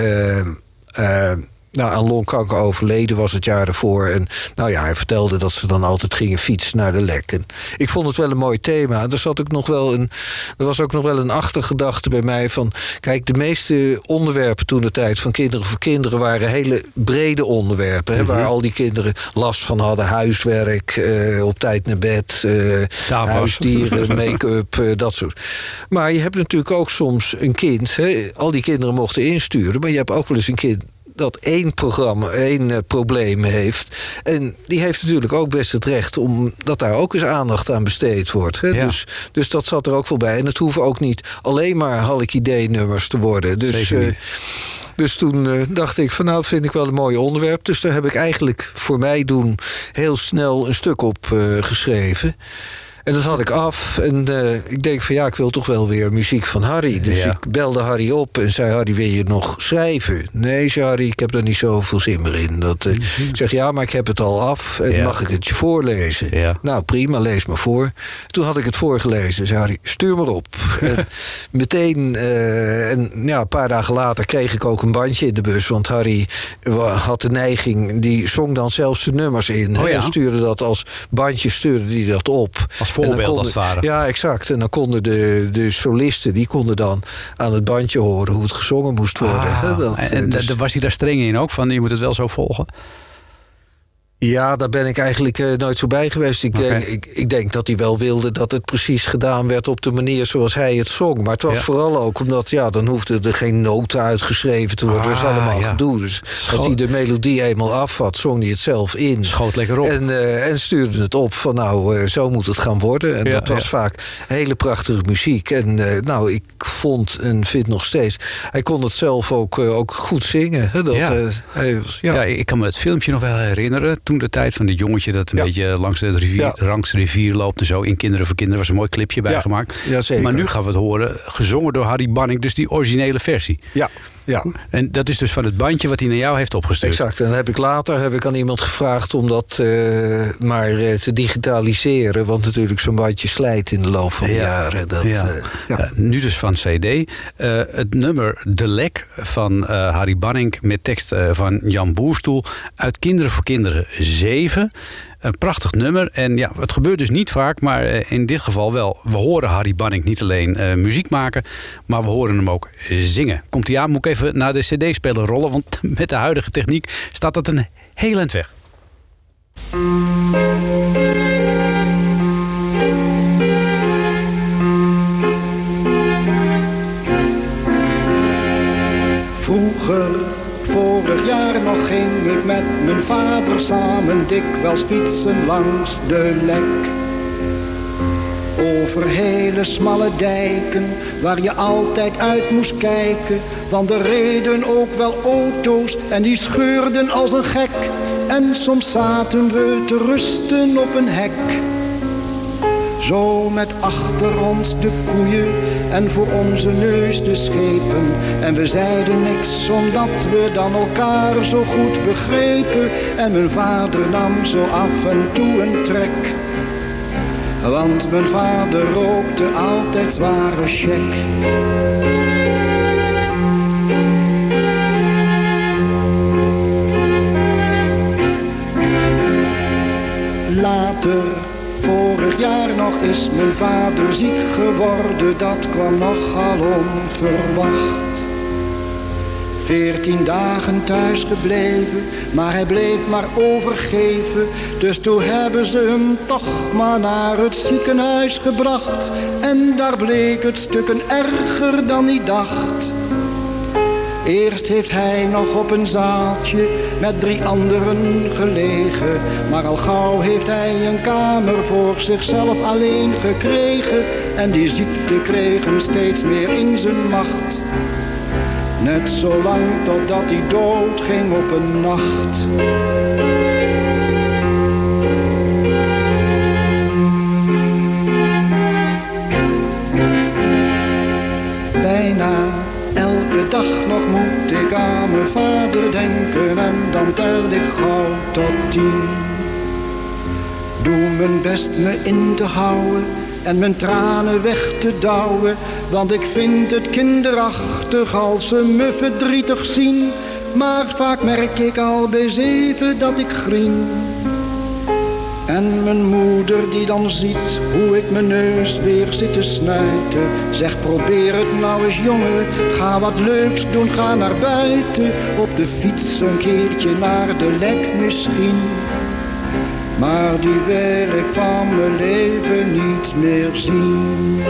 eh, nou, aan longkanker overleden was het jaar ervoor. En nou ja, hij vertelde dat ze dan altijd gingen fietsen naar de lek. En ik vond het wel een mooi thema. Er, zat ook nog wel een, er was ook nog wel een achtergedachte bij mij van... kijk, de meeste onderwerpen toen de tijd van Kinderen voor Kinderen... waren hele brede onderwerpen. Hè, Waar al die kinderen last van hadden. Huiswerk, eh, op tijd naar bed, eh, huisdieren, make-up, eh, dat soort. Maar je hebt natuurlijk ook soms een kind... Hè, al die kinderen mochten insturen... maar je hebt ook wel eens een kind dat één programma, één eh, probleem heeft. En die heeft natuurlijk ook best het recht om dat daar ook eens aandacht aan besteed wordt. Hè?
Ja.
Dus, dus dat zat er ook wel bij. En het hoeven ook niet alleen maar Halk idee-nummers te worden. Dus, eh, dus toen eh, dacht ik van nou, dat vind ik wel een mooi onderwerp. Dus daar heb ik eigenlijk voor mij doen heel snel een stuk op geschreven. En dat had ik af. En eh, ik denk van ja, ik wil toch wel weer muziek van Harry. Dus
Ja.
ik belde Harry op en zei: Harry, wil je nog schrijven? Nee, zei Harry, ik heb daar niet zoveel zin meer in. Dat, eh, Ik zeg ja, maar ik heb het al af. En
Ja.
mag ik het je voorlezen?
Ja.
Nou, prima, lees maar voor. Toen had ik het voorgelezen. Zei Harry, stuur maar op. en meteen, eh, en ja, een paar dagen later kreeg ik ook een bandje in de bus. Want Harry had de neiging, die zong dan zelfs de nummers in.
Oh?
En stuurde dat als bandje, stuurde die dat op.
Als voorbeeld,
konden-
als het ware.
Ja, exact. En dan konden de, de solisten, die konden dan aan het bandje horen hoe het gezongen moest worden.
Ah,
dat,
en
eh, dus-
was hij daar streng in ook? Van je moet het wel zo volgen?
Ja, daar ben ik eigenlijk eh, nooit zo bij geweest. Ik, denk, ik, ik denk dat hij wel wilde dat het precies gedaan werd op de manier zoals hij het zong. Maar het was
Ja.
vooral ook omdat, ja, dan hoefde er geen noten uitgeschreven te worden. dat was
Ah,
allemaal
ja.
gedoe. Dus
Scho-
als hij de melodie eenmaal af had, zong hij het zelf in.
Schoot lekker op.
En, eh, en stuurde het op van nou, eh, zo moet het gaan worden. En
Ja,
dat was vaak hele prachtige muziek. En eh, nou, ik vond en vind nog steeds... Hij kon het zelf ook, eh, ook goed zingen. Hè? Dat,
Ja.
eh, hij ja.
Ja. ik kan me het filmpje nog wel herinneren. Toen de tijd van dit jongetje dat een
Ja.
beetje langs de, rivier, langs de rivier loopt en zo. In Kinderen voor Kinderen was een mooi clipje bij
Ja.
gemaakt. Maar nu gaan we het horen, gezongen door Harry Banning. Dus die originele versie.
ja, ja.
En dat is dus van het bandje wat hij naar jou heeft opgestuurd.
Exact. En dan heb ik later heb ik aan iemand gevraagd om dat eh, maar te digitaliseren. Want natuurlijk zo'n bandje slijt in de loop van de
Ja.
jaren. Dat,
Ja.
ja.
Nu dus van Eh, het nummer De Lek van eh, Harry Banning met tekst eh, van Jan Boerstoel uit Kinderen voor Kinderen 7. Een prachtig nummer. En ja, het gebeurt dus niet vaak, maar in dit geval wel. We horen Harry Banning niet alleen muziek maken, maar we horen hem ook zingen. Komt hij aan, moet ik even naar de CD-speler rollen, want met de huidige techniek staat dat een heel eind weg.
Vorig jaar nog, ging ik met mijn vader samen dikwijls fietsen langs de lek. Over hele smalle dijken, waar je altijd uit moest kijken. Want er reden ook wel auto's en die scheurden als een gek. En soms zaten we te rusten op een hek. Zo met achter ons de koeien en voor onze neus de schepen. En we zeiden niks omdat we dan elkaar zo goed begrepen. En mijn vader nam zo af en toe een trek. Want mijn vader rookte altijd zware check. Later, vorig jaar nog, is mijn vader ziek geworden. Dat kwam nogal onverwacht. Veertien dagen thuis gebleven, maar hij bleef maar overgeven. Dus toen hebben ze hem toch maar naar het ziekenhuis gebracht. En daar bleek het stukken erger dan hij dacht. Eerst heeft hij nog op een zaaltje met drie anderen gelegen. Maar al gauw heeft hij een kamer voor zichzelf alleen gekregen. En die ziekte kreeg hem steeds meer in zijn macht. Net zolang totdat hij dood ging op een nacht. Dag nog moet ik aan mijn vader denken en dan tel ik gauw tot tien. Doe mijn best me in te houden en mijn tranen weg te douwen, want ik vind het kinderachtig als ze me verdrietig zien. Maar vaak merk ik al bij zeven dat ik grien. En mijn moeder die dan ziet hoe ik mijn neus weer zit te snuiten. Zegt probeer het nou eens jongen, ga wat leuks doen, ga naar buiten. Op de fiets een keertje naar de lek misschien. Maar die wil ik van mijn leven niet meer zien.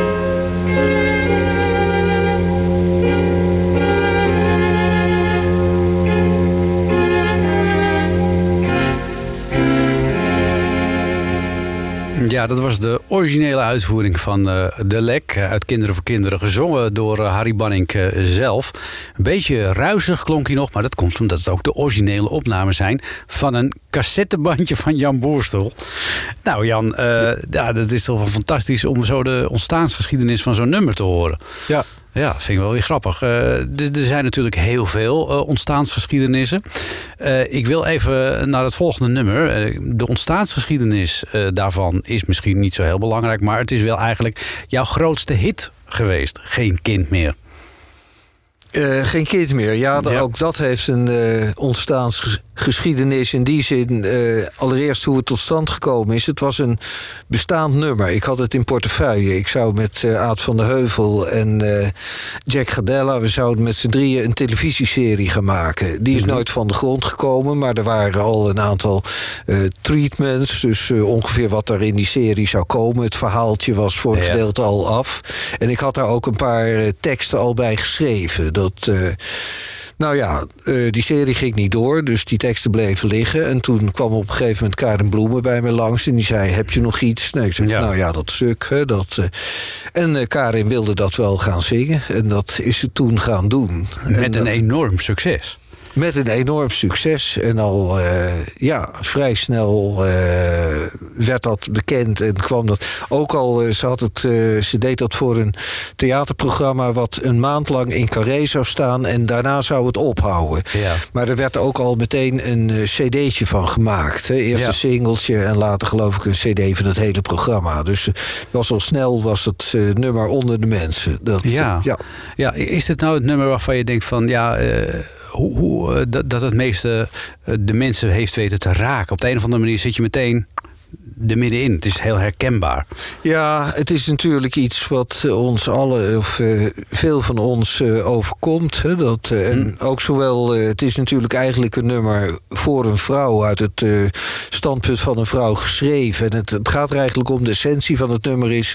Ja, dat was de originele uitvoering van eh, De Lek eh, uit Kinderen voor Kinderen. Gezongen door eh, Harry Banning zelf. Een beetje ruisig klonk hij nog, maar dat komt omdat het ook de originele opnames zijn van een cassettebandje van Jan Boerstel. Nou Jan, ja, dat is toch wel fantastisch om zo de ontstaansgeschiedenis van zo'n nummer te horen.
Ja.
Ja, vind ik wel weer grappig. Eh, er zijn natuurlijk heel veel eh, ontstaansgeschiedenissen. Eh, ik wil even naar het volgende nummer. De ontstaansgeschiedenis daarvan is misschien niet zo heel belangrijk, maar het is wel eigenlijk jouw grootste hit geweest. Geen kind meer.
Eh, geen kind meer. Ja, ook dat heeft een eh, ontstaansgeschiedenis in die zin. eh, allereerst hoe het tot stand gekomen is. Het was een bestaand nummer. Ik had het in portefeuille. Ik zou met Aad van de Heuvel en Jack Gadella... we zouden met z'n drieën een televisieserie gaan maken. Die is nooit van de grond gekomen... maar er waren al een aantal treatments. Dus ongeveer wat er in die serie zou komen. Het verhaaltje was voor een
Ja.
gedeelte al af. En ik had daar ook een paar teksten al bij geschreven. Dat, eh, nou ja, eh, die serie ging niet door, dus die teksten bleven liggen. En toen kwam op een gegeven moment Karen Bloemen bij me langs... en die zei, heb je nog iets? Nee, ik zei,
Ja.
nou ja, dat stuk. Hè, dat, eh. En Karin wilde dat wel gaan zingen. En dat is ze toen gaan doen. En
Met een enorm succes.
Met een enorm succes. En al eh, ja, vrij snel eh, werd dat bekend. En kwam dat. Ook al, eh, ze, had het, ze deed dat voor een theaterprogramma. wat een maand lang in Carré zou staan. En daarna zou het ophouden.
Ja.
Maar er werd ook al meteen een cd'tje van gemaakt. Hè. Eerst
Ja.
een singeltje en later geloof ik een cd van het hele programma. Dus was al snel was het nummer onder de mensen. Dat,
Ja.
ja.
Ja, is dit nou het nummer waarvan je denkt van ja, hoe, hoe, dat, dat het meeste eh, de mensen heeft weten te raken? Op de een of andere manier zit je meteen er middenin. Het is heel herkenbaar.
Ja, het is natuurlijk iets wat eh, ons allen, of eh, veel van ons eh, overkomt. Hè, dat, en ook zowel, het is natuurlijk eigenlijk een nummer voor een vrouw uit het standpunt van een vrouw geschreven. En het, het gaat er eigenlijk om, de essentie van het nummer is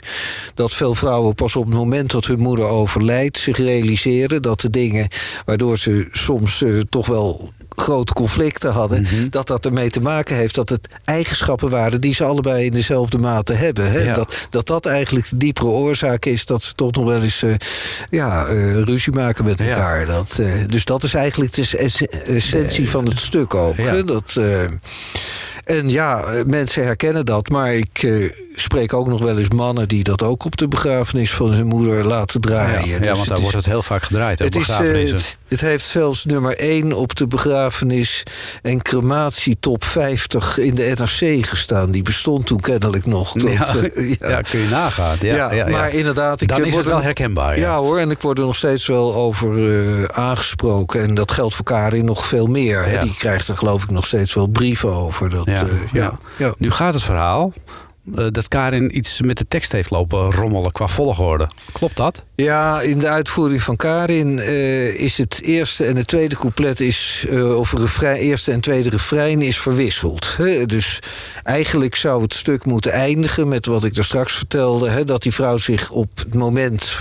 dat veel vrouwen pas op het moment dat hun moeder overlijdt zich realiseren dat de dingen waardoor ze soms toch wel grote conflicten hadden, dat dat ermee te maken heeft dat het eigenschappen waren die ze allebei in dezelfde mate hebben. Hè?
Ja.
Dat, dat dat eigenlijk de diepere oorzaak is dat ze toch nog wel eens eh, ja, eh, ruzie maken met
Ja.
elkaar. Dat, eh, dus dat is eigenlijk de ess- essentie van het stuk ook. Hè? Dat, en ja, mensen herkennen dat, maar ik eh, spreek ook nog wel eens mannen die dat ook op de begrafenis van hun moeder laten draaien.
ja,
Dus
want daar
is-
wordt het heel vaak gedraaid.
Het, is, eh, het, het heeft zelfs nummer 1 op de begrafenis en crematie top 50 in de NRC gestaan. Die bestond toen kennelijk nog. Dat,
ja,
eh,
ja, kun je nagaan. Ja,
maar inderdaad, ik
Dan is het wel
er-
herkenbaar.
ja.
Ja.
hoor, en ik word er nog steeds wel over aangesproken. En dat geldt voor Karin nog veel meer. Die krijgt er geloof ik nog steeds wel brieven over. Dat,
Ja,
ja, ja.
Nu gaat het verhaal eh, dat Karin iets met de tekst heeft lopen rommelen qua volgorde. Klopt dat?
Ja, in de uitvoering van Karin eh, is het eerste en het tweede couplet is, eh, of refrein, eerste en tweede refrein is verwisseld. Hè? Dus eigenlijk zou het stuk moeten eindigen met wat ik daar straks vertelde, hè, dat die vrouw zich op het moment.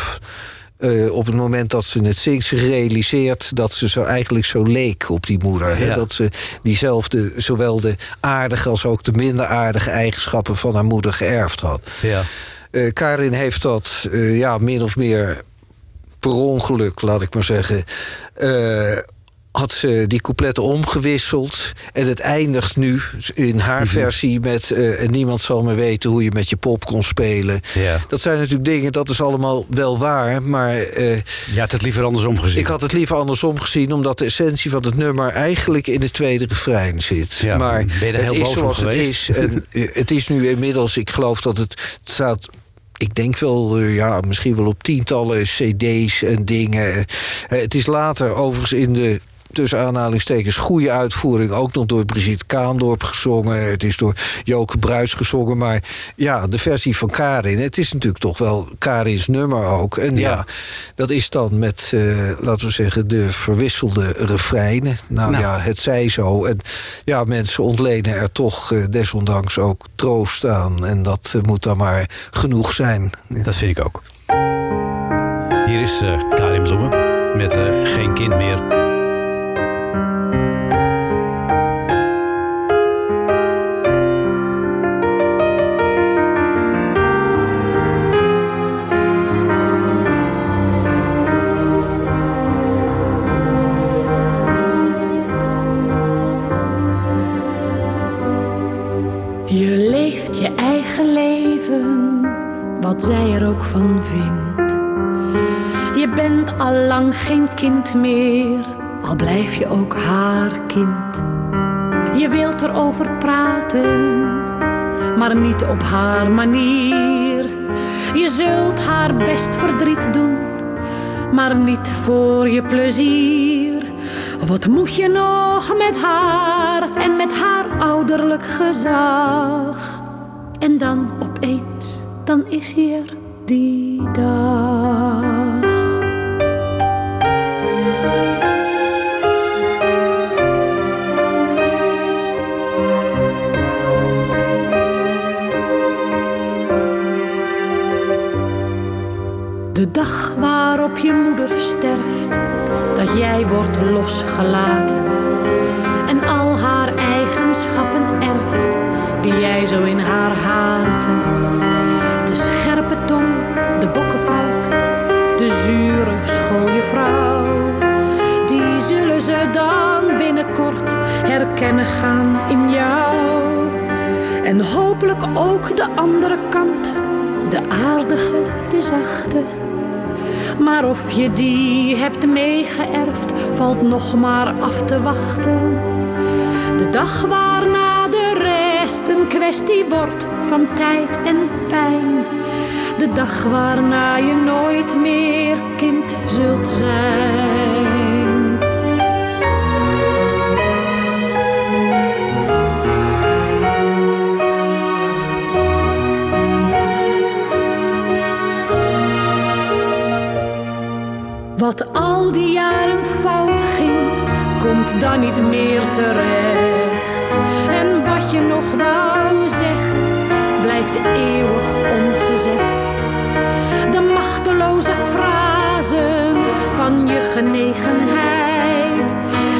Eh, op het moment dat ze het zingt, zich realiseert dat ze zo eigenlijk zo leek op die moeder. Hè? Dat ze diezelfde, zowel de aardige als ook de minder aardige eigenschappen van haar moeder geërfd had.
Ja.
Eh, Karin heeft dat eh, ja, min of meer per ongeluk, laat ik maar zeggen. Had ze die coupletten omgewisseld. En het eindigt nu in haar versie met... eh, en niemand zal meer weten hoe je met je pop kon spelen.
Ja.
Dat zijn natuurlijk dingen, dat is allemaal wel waar. Maar eh,
Je had het liever andersom gezien.
ik had het liever andersom gezien... omdat de essentie van het nummer eigenlijk in het tweede refrein zit.
Ja,
maar het is zoals het is. En eh, het is nu inmiddels, ik geloof dat het, het staat... Ik denk wel, ja, misschien wel op tientallen cd's en dingen. Het is later overigens in de tussen aanhalingstekens goede uitvoering. Ook nog door Brigitte Kaandorp gezongen. Het is door Joke Bruis gezongen. Maar ja, de versie van Karin. Het is natuurlijk toch wel Karins nummer ook. En ja,
Ja.
dat is dan met, eh, laten we zeggen, de verwisselde refreinen. Nou,
Nou.
ja, het zij zo. En ja, mensen ontlenen er toch eh, desondanks ook troost aan. En dat eh, moet dan maar genoeg zijn.
Dat vind ik ook. Hier is Karin Bloemen met Geen Kind Meer.
Kind meer, al blijf je ook haar kind. Je wilt erover praten, maar niet op haar manier. Je zult haar best verdriet doen, maar niet voor je plezier. Wat moet je nog met haar en met haar ouderlijk gezag? En dan opeens, dan is hier die dag. Losgelaten en al haar eigenschappen erft die jij zo in haar haatte. De scherpe tong, de bokkenpruik, de zure schooljuffrouw, die zullen ze dan binnenkort herkennen gaan in jou. En hopelijk ook de andere kant, de aardige, de zachte. Maar of je die hebt meegeërfd, valt nog maar af te wachten. De dag waarna de rest een kwestie wordt van tijd en pijn. De dag waarna je nooit meer kind zult zijn. Al die jaren fout ging, komt dan niet meer terecht. En wat je nog wou zeggen, blijft eeuwig ongezegd. De machteloze frasen van je genegenheid.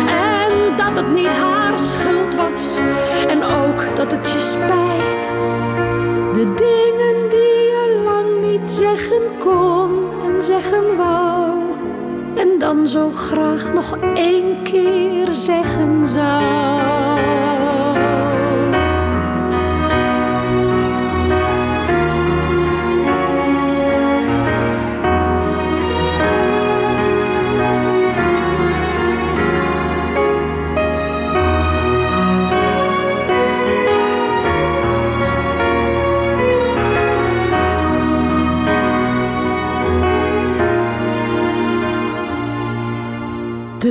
En dat het niet haar schuld was, en ook dat het je spijt. De dingen die je lang niet zeggen kon en zeggen wou. Dan zo graag nog één keer zeggen zou.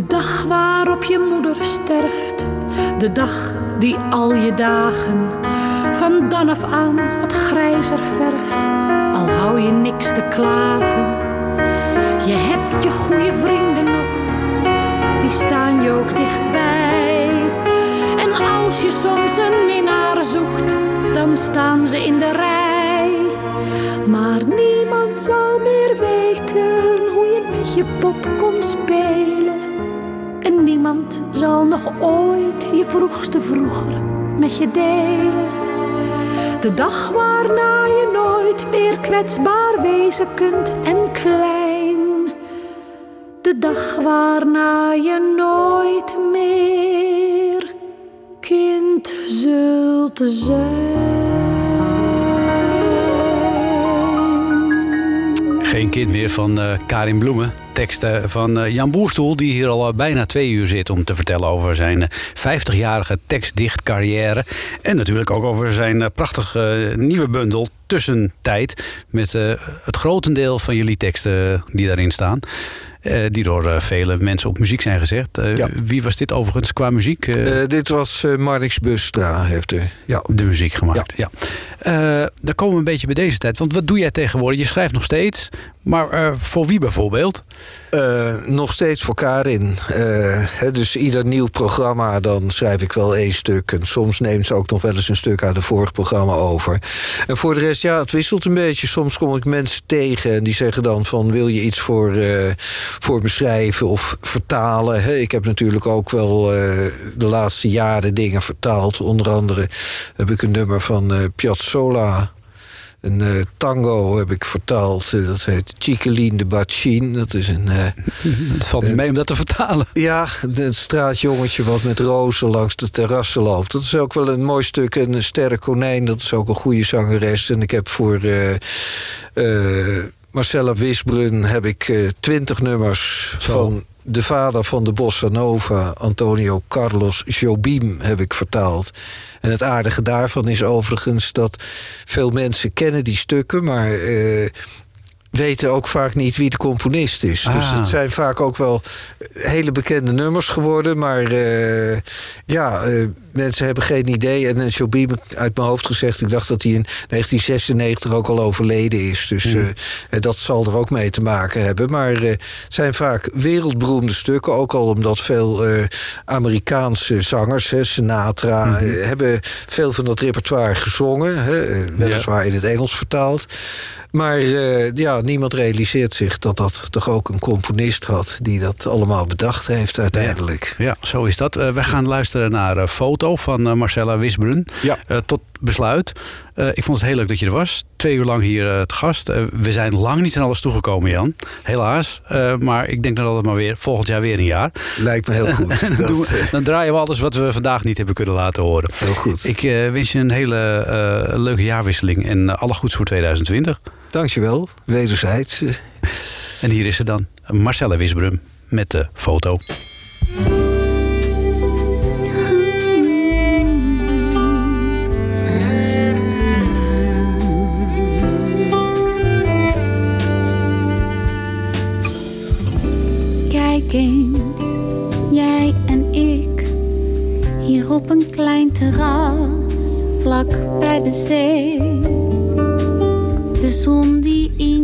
De dag waarop je moeder sterft, de dag die al je dagen van dan af aan wat grijzer verft, al hou je niks te klagen. Je hebt je goede vrienden nog, die staan je ook dichtbij. En als je soms een minnaar zoekt, dan staan ze in de rij. Maar niemand zal meer weten hoe je met je pop kon spelen. Niemand zal nog ooit je vroegste vroeger met je delen. De dag waarna je nooit meer kwetsbaar wezen kunt en klein. De dag waarna je nooit meer kind zult zijn.
Geen kind meer van eh, Karin Bloemen. Teksten van eh, Jan Boerstoel, die hier al eh, bijna twee uur zit om te vertellen over zijn eh, 50-jarige tekstdicht carrière. En natuurlijk ook over zijn eh, prachtige eh, nieuwe bundel Tussentijd. Met eh, het grotendeel van jullie teksten die daarin staan. Eh, die door eh, vele mensen op muziek zijn gezegd. Eh,
Ja.
Wie was dit overigens qua muziek?
Dit was Marnix Bustra, heeft er. Ja.
de muziek gemaakt. Ja. Eh, dan komen we een beetje bij deze tijd. Want wat doe jij tegenwoordig? Je schrijft nog steeds. Maar voor wie bijvoorbeeld?
Nog steeds voor Karin. Dus ieder nieuw programma, dan schrijf ik wel één stuk. En soms neemt ze ook nog wel eens een stuk uit het vorige programma over. En voor de rest, ja, het wisselt een beetje. Soms kom ik mensen tegen en die zeggen dan van... wil je iets voor, voor me schrijven of vertalen? Ik heb natuurlijk ook wel eh, de laatste jaren dingen vertaald. Onder andere heb ik een nummer van eh Piazzolla... Een eh, tango heb ik vertaald. dat heet Chiqueline de Bachin. Dat is een...
Het valt niet mee om dat te vertalen.
ja, een straatjongetje wat met rozen langs de terrassen loopt. Dat is ook wel een mooi stuk. En een Sterre Konijn, dat is ook een goede zangeres. En ik heb voor Marcella Wisbrun heb ik eh, twintig nummers
Zo.
van de vader van de bossa nova, Antonio Carlos Jobim, heb ik vertaald. En het aardige daarvan is overigens dat veel mensen kennen die stukken, maar eh, weten ook vaak niet wie de componist is. Dus
Ah.
het zijn vaak ook wel hele bekende nummers geworden. Maar eh, ja, eh, mensen hebben geen idee. En Jobim uit mijn hoofd gezegd... ik dacht dat hij in 1996 ook al overleden is. Dus
Hmm.
eh, dat zal er ook mee te maken hebben. Maar het zijn vaak wereldberoemde stukken. Ook al omdat veel Amerikaanse zangers, hè, Sinatra... Eh, hebben veel van dat repertoire gezongen. Hè, weliswaar in het Engels vertaald. Maar eh, ja, niemand realiseert zich dat dat toch ook een componist had... die dat allemaal bedacht heeft uiteindelijk.
Ja, zo is dat. Eh, wij gaan luisteren naar een foto van eh, Marcella Wisbrun.
Ja.
Eh, tot besluit. Eh, ik vond het heel leuk dat je er was. Twee uur lang hier eh, te gast. Eh, we zijn lang niet aan alles toegekomen, Jan. Helaas. Eh, maar ik denk dat het maar weer volgend jaar weer een jaar.
Lijkt me heel goed.
dan, we-
eh,
dan draaien we alles wat we vandaag niet hebben kunnen laten horen.
Heel goed.
Ik eh, wens je een hele eh, leuke jaarwisseling en eh, alle goeds voor 2020.
Dankjewel, wederzijds. Eh,
En hier is ze dan, Marcella Wisbrum met de foto.
Jij en ik, hier op een klein terras, vlak bij de zee. De zon die in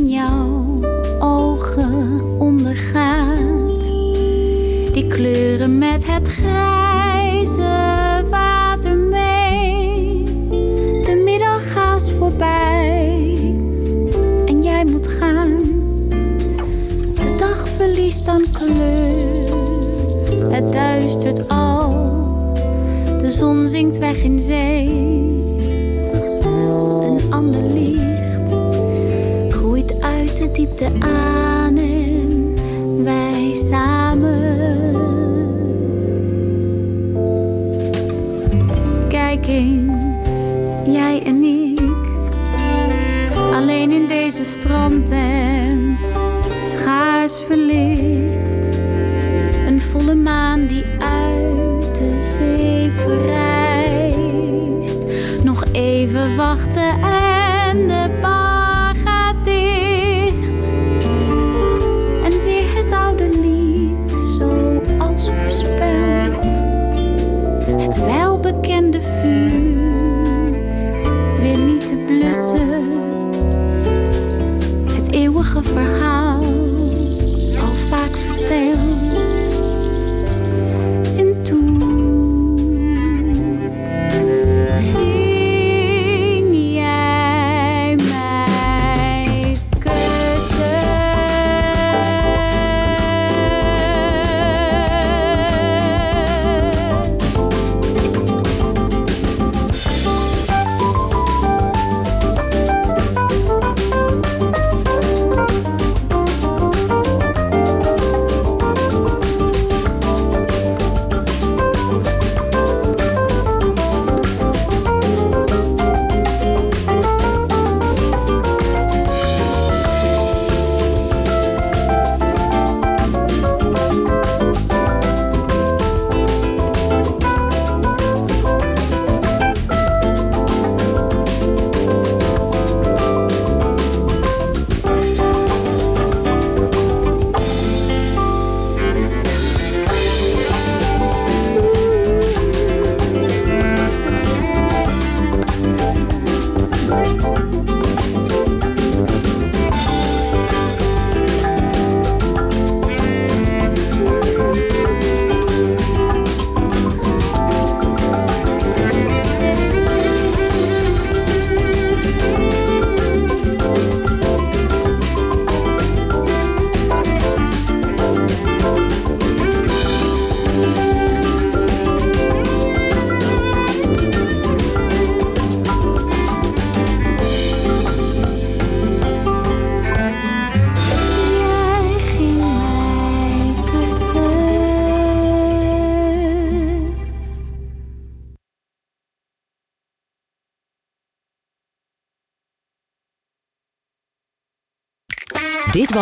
het duistert al. De zon zinkt weg in zee. Een ander licht groeit uit de diepte aan